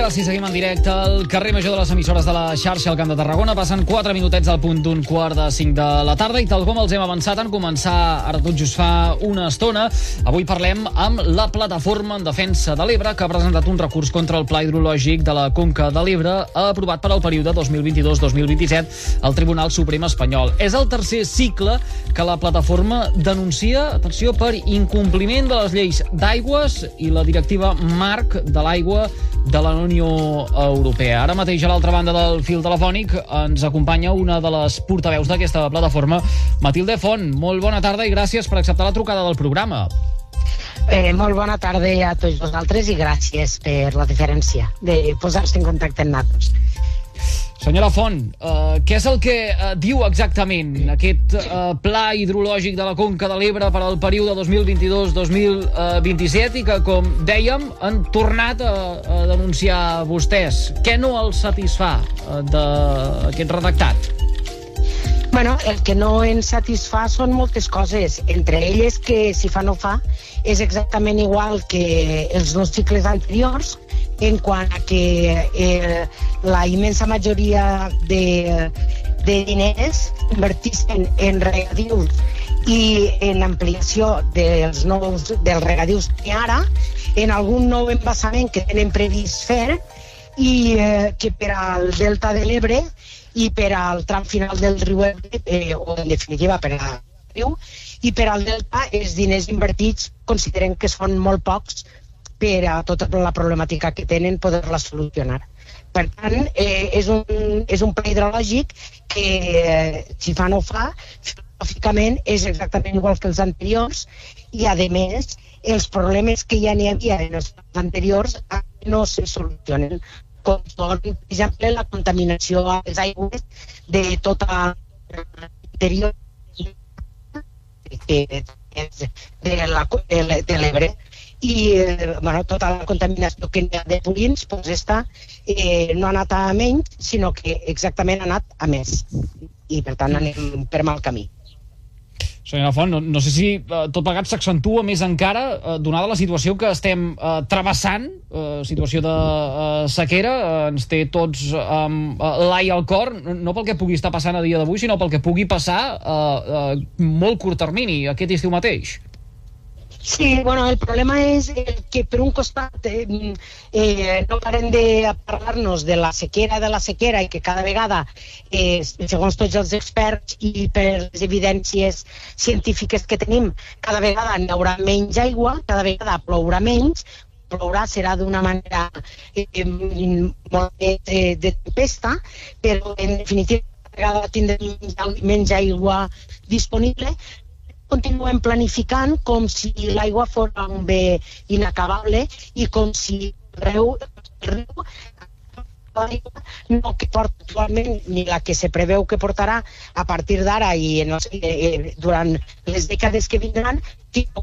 ara sí seguim en directe al carrer Major de les emissores de la xarxa al Camp de Tarragona. Passen 4 minutets al punt d'un quart de 5 de la tarda i tal com els hem avançat en començar ara tot just fa una estona, avui parlem amb la plataforma en defensa de l'Ebre que ha presentat un recurs contra el pla hidrològic de la Conca de l'Ebre aprovat per al període 2022-2027 al Tribunal Suprem espanyol. És el tercer cicle que la plataforma denuncia, atenció, per incompliment de les lleis d'aigües i la directiva marc de l'aigua de la Unió Europea. Ara mateix, a l'altra banda del fil telefònic, ens acompanya una de les portaveus d'aquesta plataforma, Matilde Font. Molt bona tarda i gràcies per acceptar la trucada del programa. Eh, molt bona tarda a tots vosaltres i gràcies per la diferència de posar-se en contacte amb nosaltres. Senyora Font, uh, què és el que uh, diu exactament aquest uh, pla hidrològic de la Conca de l'Ebre per al període 2022-2027 i que, com dèiem, han tornat a, a denunciar vostès? Què no els satisfà uh, d'aquest redactat? Bueno, el que no ens satisfà són moltes coses, entre elles que si fa no fa és exactament igual que els dos cicles anteriors, en quant a que eh, la immensa majoria de, de diners invertissin en regadius i en ampliació dels nous dels regadius que ara, en algun nou embassament que tenen previst fer i eh, que per al Delta de l'Ebre i per al tram final del riu Ebre, eh, o en definitiva per al riu, i per al Delta els diners invertits consideren que són molt pocs per a tota la problemàtica que tenen poder-la solucionar. Per tant, eh, és, un, és un pla hidrològic que, eh, si fa no fa, filosòficament és exactament igual que els anteriors i, a més, els problemes que ja n'hi havia en els anteriors no se solucionen com són, per exemple, la contaminació a les aigües de tota l'interior de, de, de l'Ebre i eh, bueno, tota la contaminació que hi ha de purins doncs esta, eh, no ha anat a menys, sinó que exactament ha anat a més. I per tant anem per mal camí. Senyora Font, no, no sé si eh, tot plegat s'accentua més encara, eh, donada la situació que estem eh, travessant, eh, situació de eh, sequera, eh, ens té tots amb eh, l'ai al cor, no pel que pugui estar passant a dia d'avui, sinó pel que pugui passar eh, eh, molt curt termini, aquest estiu mateix. Sí, bueno, el problema és que per un costat eh, eh, no parem de parlar-nos de la sequera de la sequera i que cada vegada, eh, segons tots els experts i per les evidències científiques que tenim, cada vegada hi haurà menys aigua, cada vegada plourà menys, plourà serà d'una manera eh, molt de, de, de tempesta, però en definitiva cada vegada tindrem menys aigua disponible continuem planificant com si l'aigua fos un bé inacabable i com si el riu, no que porta actualment ni la que se preveu que portarà a partir d'ara i no sé, eh, durant les dècades que vindran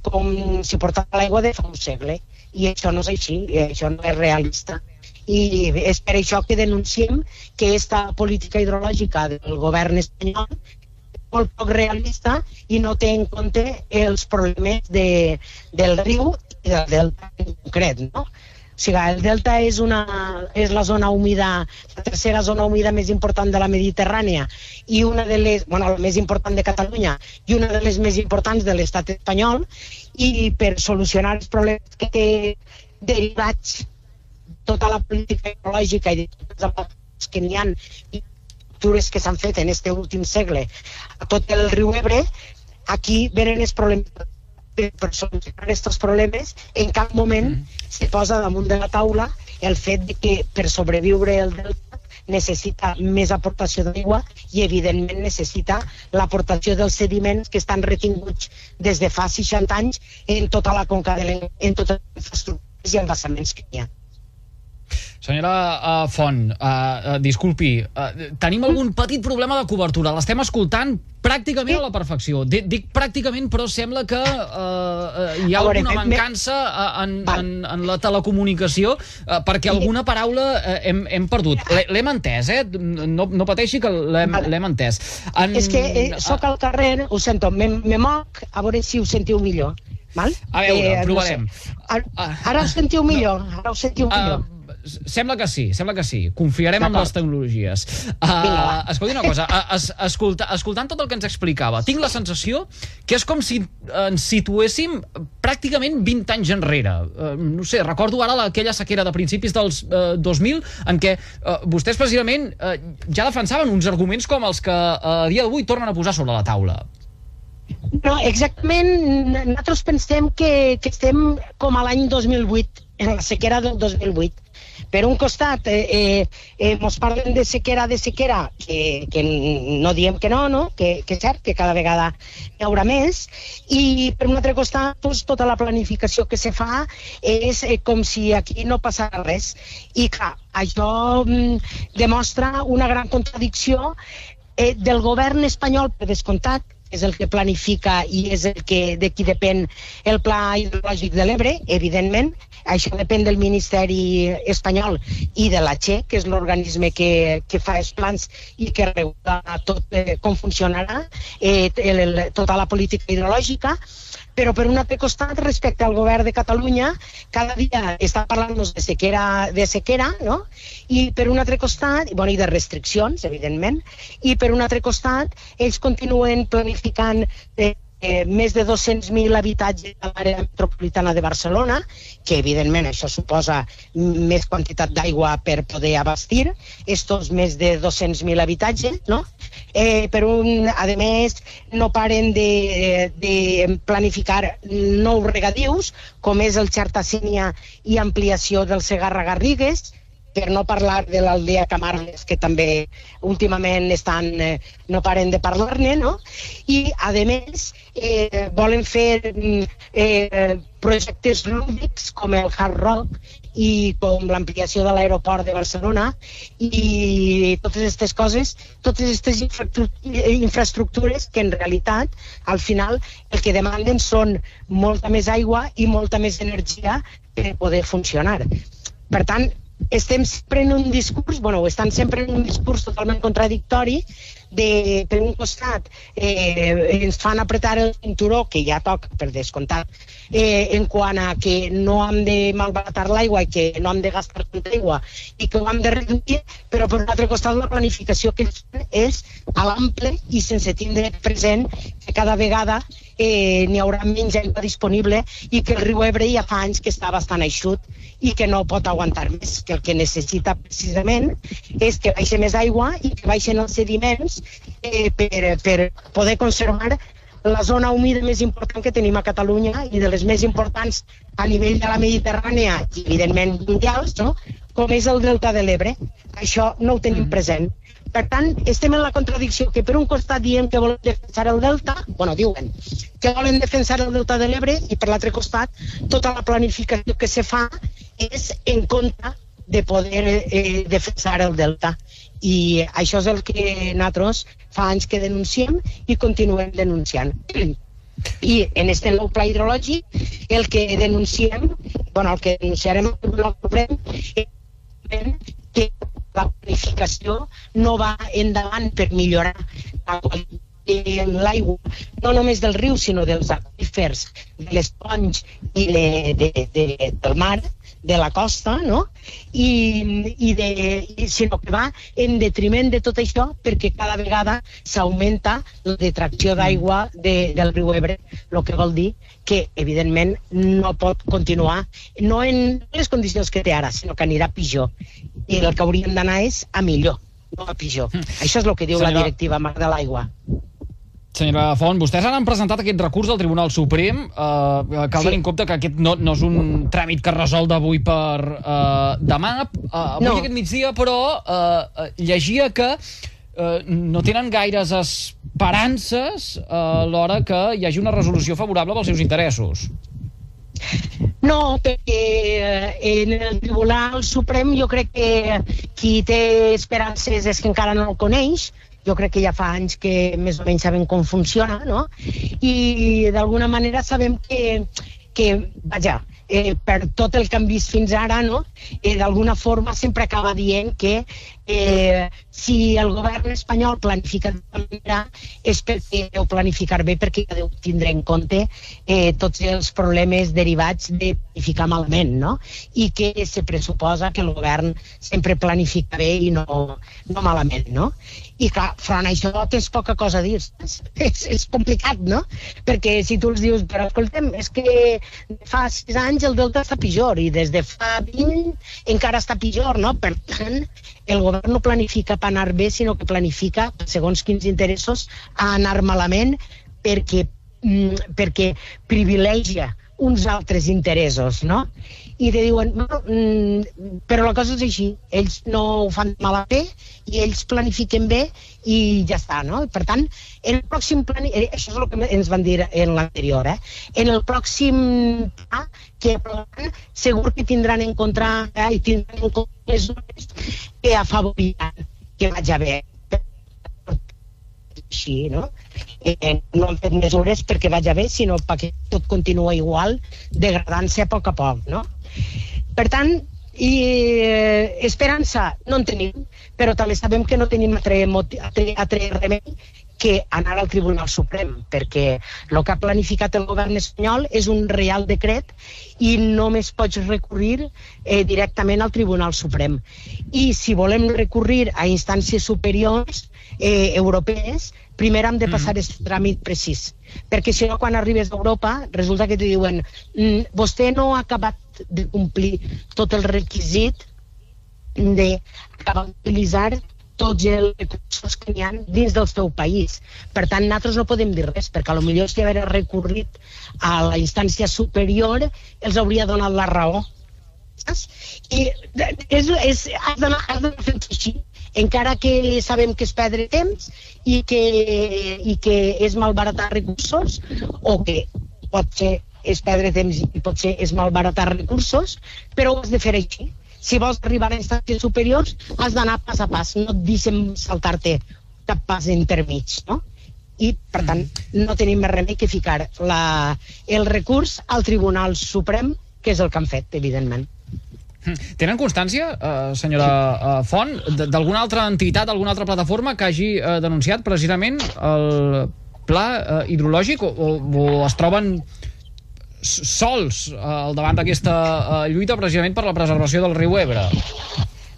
com si portava l'aigua de fa un segle. I això no és així, això no és realista. I és per això que denunciem que aquesta política hidrològica del govern espanyol molt poc realista i no té en compte els problemes de, del riu i del delta en concret, no? O sigui, el delta és, una, és la zona humida, la tercera zona humida més important de la Mediterrània i una de les, bueno, la més important de Catalunya i una de les més importants de l'estat espanyol i per solucionar els problemes que té derivats tota la política ecològica i de totes les que n'hi ha infraestructures que s'han fet en este últim segle a tot el riu Ebre, aquí venen els problemes per solucionar aquests problemes, en cap moment mm. se posa damunt de la taula el fet de que per sobreviure el delta necessita més aportació d'aigua i evidentment necessita l'aportació dels sediments que estan retinguts des de fa 60 anys en tota la conca de en totes les infraestructures i embassaments que hi ha. Senyora uh, Font, uh, uh, disculpi, uh, tenim algun petit problema de cobertura. L'estem escoltant pràcticament a la perfecció. Dic, dic pràcticament, però sembla que uh, hi ha alguna mancança en, en, en la telecomunicació uh, perquè alguna paraula uh, hem, hem perdut. L'hem entès, eh? No, no pateixi que l'hem entès. En... És que eh, sóc al carrer, ho sento, me, me moc, a veure si ho sentiu millor. Val? A veure, eh, provarem. No sé. Ara, ara ho sentiu millor, ara ho sentiu millor. Uh, sembla que sí, sembla que sí. Confiarem en les tecnologies. Uh, escolti una cosa, es, escolta, escoltant tot el que ens explicava, tinc la sensació que és com si ens situéssim pràcticament 20 anys enrere. Uh, no sé, recordo ara aquella sequera de principis dels uh, 2000 en què uh, vostès precisament uh, ja defensaven uns arguments com els que uh, a dia d'avui tornen a posar sobre la taula. No, exactament, nosaltres pensem que, que estem com a l'any 2008, en la sequera del 2008 per un costat, eh, eh, eh, mos parlen de sequera, de sequera, que, que no diem que no, no? Que, que és cert que cada vegada hi haurà més, i per un altre costat, pues, tota la planificació que se fa és eh, com si aquí no passara res. I clar, això mm, demostra una gran contradicció eh, del govern espanyol, per descomptat, és el que planifica i és el que de qui depèn el pla hidrològic de l'Ebre, evidentment, això depèn del Ministeri espanyol i de la Che, que és l'organisme que, que fa els plans i que regula tot eh, com funcionarà eh, el, el, tota la política hidrològica, però per un altre costat, respecte al govern de Catalunya, cada dia està parlant de sequera, de sequera no? i per un altre costat, bueno, i de restriccions, evidentment, i per un altre costat, ells continuen planificant eh, eh, més de 200.000 habitatges a l'àrea metropolitana de Barcelona, que evidentment això suposa més quantitat d'aigua per poder abastir, estos més de 200.000 habitatges, no? Eh, per un, a més, no paren de, de planificar nous regadius, com és el Xartacínia i ampliació del Segarra Garrigues, per no parlar de l'aldea Camarles, que també últimament estan, eh, no paren de parlar-ne, no? I, a més, eh, volen fer mm, eh, projectes lúdics com el Hard Rock i com l'ampliació de l'aeroport de Barcelona i totes aquestes coses, totes aquestes infraestructures que en realitat al final el que demanden són molta més aigua i molta més energia per poder funcionar. Per tant, estem sempre en un discurs, bueno, estan sempre en un discurs totalment contradictori de, per un costat, eh, ens fan apretar el cinturó, que ja toca, per descomptat, eh, en quant a que no hem de malbaratar l'aigua i que no hem de gastar tanta aigua i que ho hem de reduir, però per un altre costat la planificació que és a l'ample i sense tindre present que cada vegada eh, n'hi haurà menys aigua disponible i que el riu Ebre ja fa anys que està bastant eixut i que no pot aguantar més, que el que necessita precisament és que baixe més aigua i que baixen els sediments eh, per, per poder conservar la zona humida més important que tenim a Catalunya i de les més importants a nivell de la Mediterrània i evidentment mundials, no? com és el delta de l'Ebre. Això no ho tenim mm. present. Per tant, estem en la contradicció que per un costat diem que volen defensar el delta, bueno, diuen que volen defensar el delta de l'Ebre i per l'altre costat tota la planificació que se fa és en contra de poder eh, defensar el delta. I això és el que nosaltres fa anys que denunciem i continuem denunciant. I en este nou pla hidrològic el que denunciem, bueno, el que denunciarem al Tribunal és que la planificació no va endavant per millorar la qualitat l'aigua, no només del riu, sinó dels aquífers, de les ponts i de, de, de, del mar, de la costa, no? I, i de, i, sinó que va en detriment de tot això perquè cada vegada s'augmenta la detracció d'aigua de, del riu Ebre, el que vol dir que, evidentment, no pot continuar, no en les condicions que té ara, sinó que anirà pitjor. I el que hauríem d'anar és a millor, no a pitjor. Mm. Això és el que diu Senyora... la directiva Mar de l'Aigua. Senyora Font, vostès han presentat aquest recurs al Tribunal Suprem. Uh, cal sí. tenir en compte que aquest no, no és un tràmit que es resol d'avui per uh, demà. Uh, avui no. aquest migdia, però, uh, llegia que uh, no tenen gaires esperances uh, a l'hora que hi hagi una resolució favorable pels seus interessos. No, perquè en el Tribunal Suprem jo crec que qui té esperances és que encara no el coneix, jo crec que ja fa anys que més o menys sabem com funciona, no? I d'alguna manera sabem que, que vaja, eh, per tot el que hem vist fins ara, no? Eh, d'alguna forma sempre acaba dient que eh, si el govern espanyol planifica és perquè deu planificar bé perquè deu tindre en compte eh, tots els problemes derivats de planificar malament, no? I que se pressuposa que el govern sempre planifica bé i no, no malament, no? I clar, front això tens poca cosa a dir. És, és complicat, no? Perquè si tu els dius, però escoltem, és que fa sis anys el Delta està pitjor i des de fa 20 encara està pitjor, no? Per tant, el govern no planifica per anar bé, sinó que planifica, segons quins interessos, a anar malament perquè, mm, perquè privilegia uns altres interessos, no? I te diuen, mm, però la cosa és així, ells no ho fan mal a fer i ells planifiquen bé i ja està, no? Per tant, en el pròxim plan, eh, això és el que ens van dir en l'anterior, eh? En el pròxim pla que aprovaran, segur que tindran en compte, eh, i tindran en compte mesures que afavoriran que vaig a bé així, no? Eh, no han fet mesures perquè vaig a bé, sinó perquè tot continua igual, degradant-se a poc a poc, no? Per tant, i eh, esperança no en tenim, però també sabem que no tenim altre, altre, altre remei que anar al Tribunal Suprem, perquè el que ha planificat el govern espanyol és un real decret i només pots recurrir eh, directament al Tribunal Suprem. I si volem recurrir a instàncies superiors eh, europees, primer hem de mm. passar aquest tràmit precís. Perquè si no, quan arribes a Europa, resulta que te diuen mm, vostè no ha acabat de complir tot el requisit d'acabar d'utilitzar tots els recursos que hi ha dins del seu país. Per tant, nosaltres no podem dir res, perquè a lo millor si haver recorrit a la instància superior els hauria donat la raó. I és, és, has d'anar fent així encara que sabem que és perdre temps i que, i que és malbaratar recursos o que pot ser és perdre temps i potser és malbaratar recursos, però ho has de fer així. Si vols arribar a instàncies superiors, has d'anar pas a pas, no et deixem saltar-te cap pas intermig, no? I, per tant, no tenim més remei que ficar la, el recurs al Tribunal Suprem, que és el que han fet, evidentment. Hm. Tenen constància, eh, senyora eh, Font, d'alguna altra entitat, alguna altra plataforma que hagi eh, denunciat precisament el pla eh, hidrològic o, o, o es troben sols eh, al davant d'aquesta eh, lluita precisament per la preservació del riu Ebre?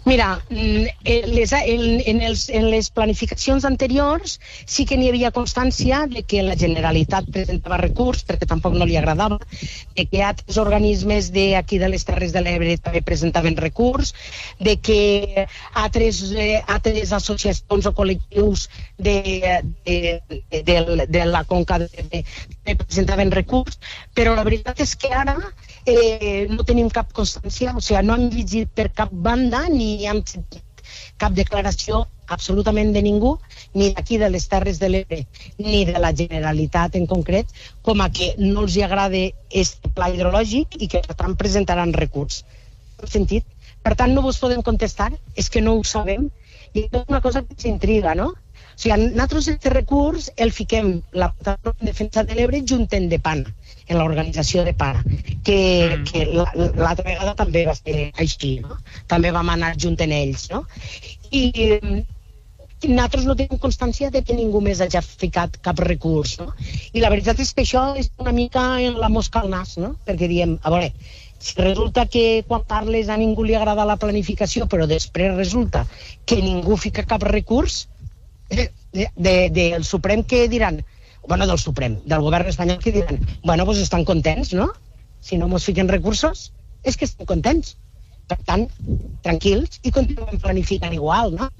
Mira, mm, les, en, en, els, en les planificacions anteriors sí que n'hi havia constància de que la Generalitat presentava recurs, perquè tampoc no li agradava, de que altres organismes d'aquí de les Terres de l'Ebre també presentaven recurs, de que altres, eh, altres associacions o col·lectius de, de, de, de, de la Conca de, de, de presentaven recurs, però la veritat és que ara eh, no tenim cap constància, o sigui, no hem llegit per cap banda ni hem sentit cap declaració absolutament de ningú, ni d'aquí de les Terres de l'Ebre, ni de la Generalitat en concret, com a que no els hi agrada aquest pla hidrològic i que per tant presentaran recurs. Hem sentit? Per tant, no vos podem contestar, és que no ho sabem, i és una cosa que s'intriga, no? O sigui, nosaltres aquest recurs el fiquem la plataforma de defensa de l'Ebre junten de PAN, en l'organització de PAN, que, mm. que l'altra vegada també va ser així, no? També vam anar junt en ells, no? I nosaltres no tenim constància de que ningú més hagi ficat cap recurs, no? I la veritat és que això és una mica en la mosca al nas, no? Perquè diem, a veure, si resulta que quan parles a ningú li agrada la planificació, però després resulta que ningú fica cap recurs, del de, de, de Suprem que diran, bueno, del Suprem, del govern espanyol que diran, bueno, pues estan contents, no? Si no mos fiquen recursos, és que estan contents. Per tant, tranquils i continuem planificant igual, no?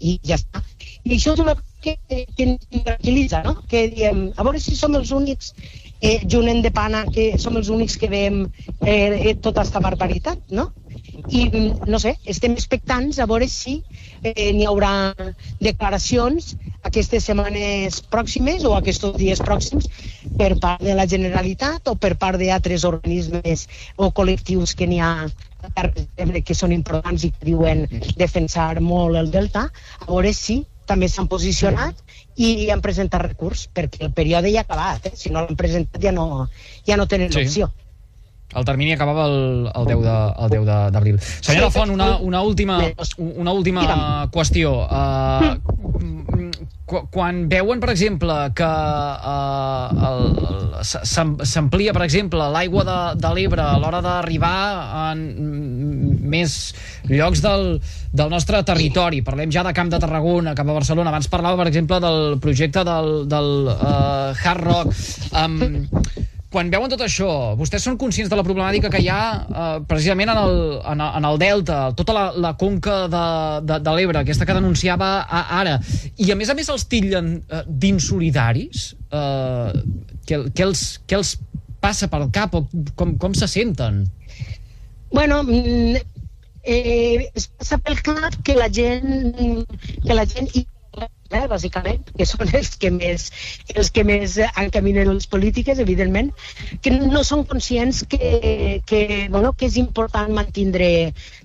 I ja està. I això és una que, que ens tranquil·litza, no? Que diem, a veure si som els únics eh, junt de pana, que som els únics que veiem eh, eh, tota aquesta barbaritat, no? I, no sé, estem expectants a veure si eh, n'hi haurà declaracions aquestes setmanes pròximes o aquests dies pròxims per part de la Generalitat o per part d'altres organismes o col·lectius que n'hi ha que són importants i que diuen defensar molt el Delta, a veure si també s'han posicionat i han presentat recurs, perquè el període ja ha acabat. Eh? Si no l'han presentat ja no, ja no tenen sí. opció. El termini acabava el, el 10 de- el 10 de- d'abril. Senyora Font, una, una última, una última qüestió. Uh, qu- quan veuen, per exemple, que uh, s'amplia, per exemple, l'aigua de, de l'Ebre a l'hora d'arribar en més llocs del, del nostre territori. Parlem ja de Camp de Tarragona, cap a Barcelona. Abans parlava, per exemple, del projecte del, del uh, Hard Rock. Um, quan veuen tot això, vostès són conscients de la problemàtica que hi ha eh, precisament en el, en, en el Delta, tota la, la conca de, de, de l'Ebre, aquesta que denunciava a, ara, i a més a més els tillen eh, d'insolidaris? Eh, què, els, els passa pel cap o com, com se senten? Bueno, mm, eh, es passa pel cap que la gent, que la gent i eh, bàsicament, que són els que més, els que més encaminen les polítiques, evidentment, que no són conscients que, que, bueno, que és important mantindre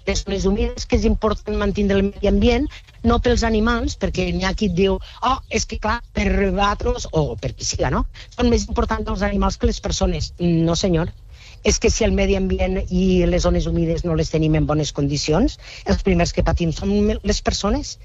les zones humides, que és important mantindre el medi ambient, no pels animals, perquè n'hi ha qui diu oh, és que clar, per vosaltres, o per qui siga, no? Són més importants els animals que les persones. No, senyor és que si el medi ambient i les zones humides no les tenim en bones condicions, els primers que patim són les persones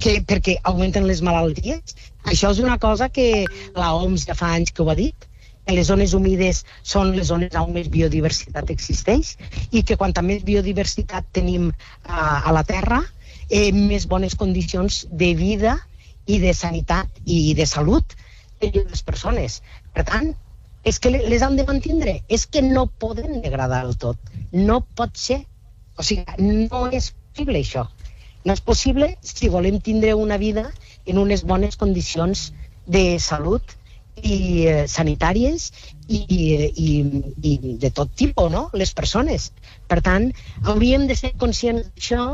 que, perquè augmenten les malalties. Això és una cosa que la OMS ja fa anys que ho ha dit, que les zones humides són les zones on més biodiversitat existeix i que quanta més biodiversitat tenim a, a la Terra, eh, més bones condicions de vida i de sanitat i de salut de les persones. Per tant, és que le- les han de mantindre, és que no poden degradar el tot. No pot ser. O sigui, no és possible això. No és possible si volem tindre una vida en unes bones condicions de salut i eh, sanitàries i, i, i, de tot tipus, no? Les persones. Per tant, hauríem de ser conscients d'això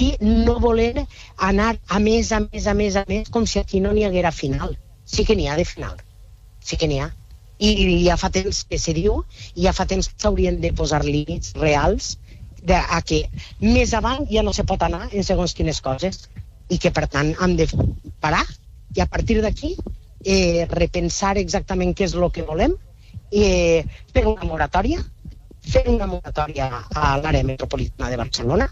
i no voler anar a més, a més, a més, a més, com si aquí no n'hi haguera final. Sí que n'hi ha de final. Sí que n'hi ha. I ja fa temps que se diu, i ja fa temps que s'haurien de posar límits reals de, a que més avant ja no se pot anar en segons quines coses. I que per tant hem de parar. I a partir d'aquí eh, repensar exactament què és el que volem. Eh, fer una moratòria. Fer una moratòria a l'àrea metropolitana de Barcelona.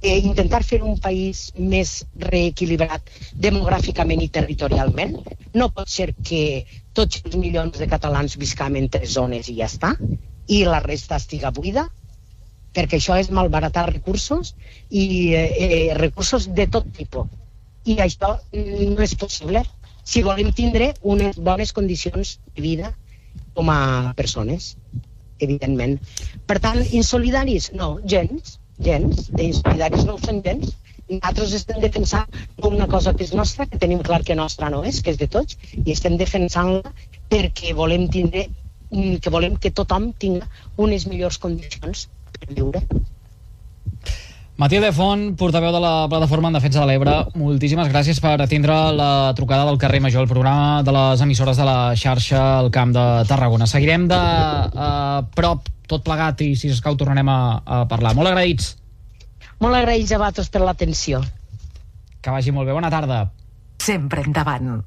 Eh, intentar fer un país més reequilibrat demogràficament i territorialment. No pot ser que tots els milions de catalans viscam en tres zones i ja està, i la resta estiga buida, perquè això és malbaratar recursos i eh, eh, recursos de tot tipus. I això no és possible si volem tindre unes bones condicions de vida com a persones, evidentment. Per tant, insolidaris? No, gens, gens. Insolidaris no ho són gens. Nosaltres estem defensant una cosa que és nostra, que tenim clar que nostra no és, que és de tots, i estem defensant-la perquè volem tindre mm, que volem que tothom tingui unes millors condicions per viure. Matilde Font, portaveu de la plataforma en defensa de l'Ebre, moltíssimes gràcies per atendre la trucada del carrer Major, el programa de les emissores de la xarxa al Camp de Tarragona. Seguirem de uh, prop tot plegat i si escau tornarem a, a parlar. Molt agraïts. Molt agraïts a vosaltres per l'atenció. Que vagi molt bé. Bona tarda. Sempre endavant.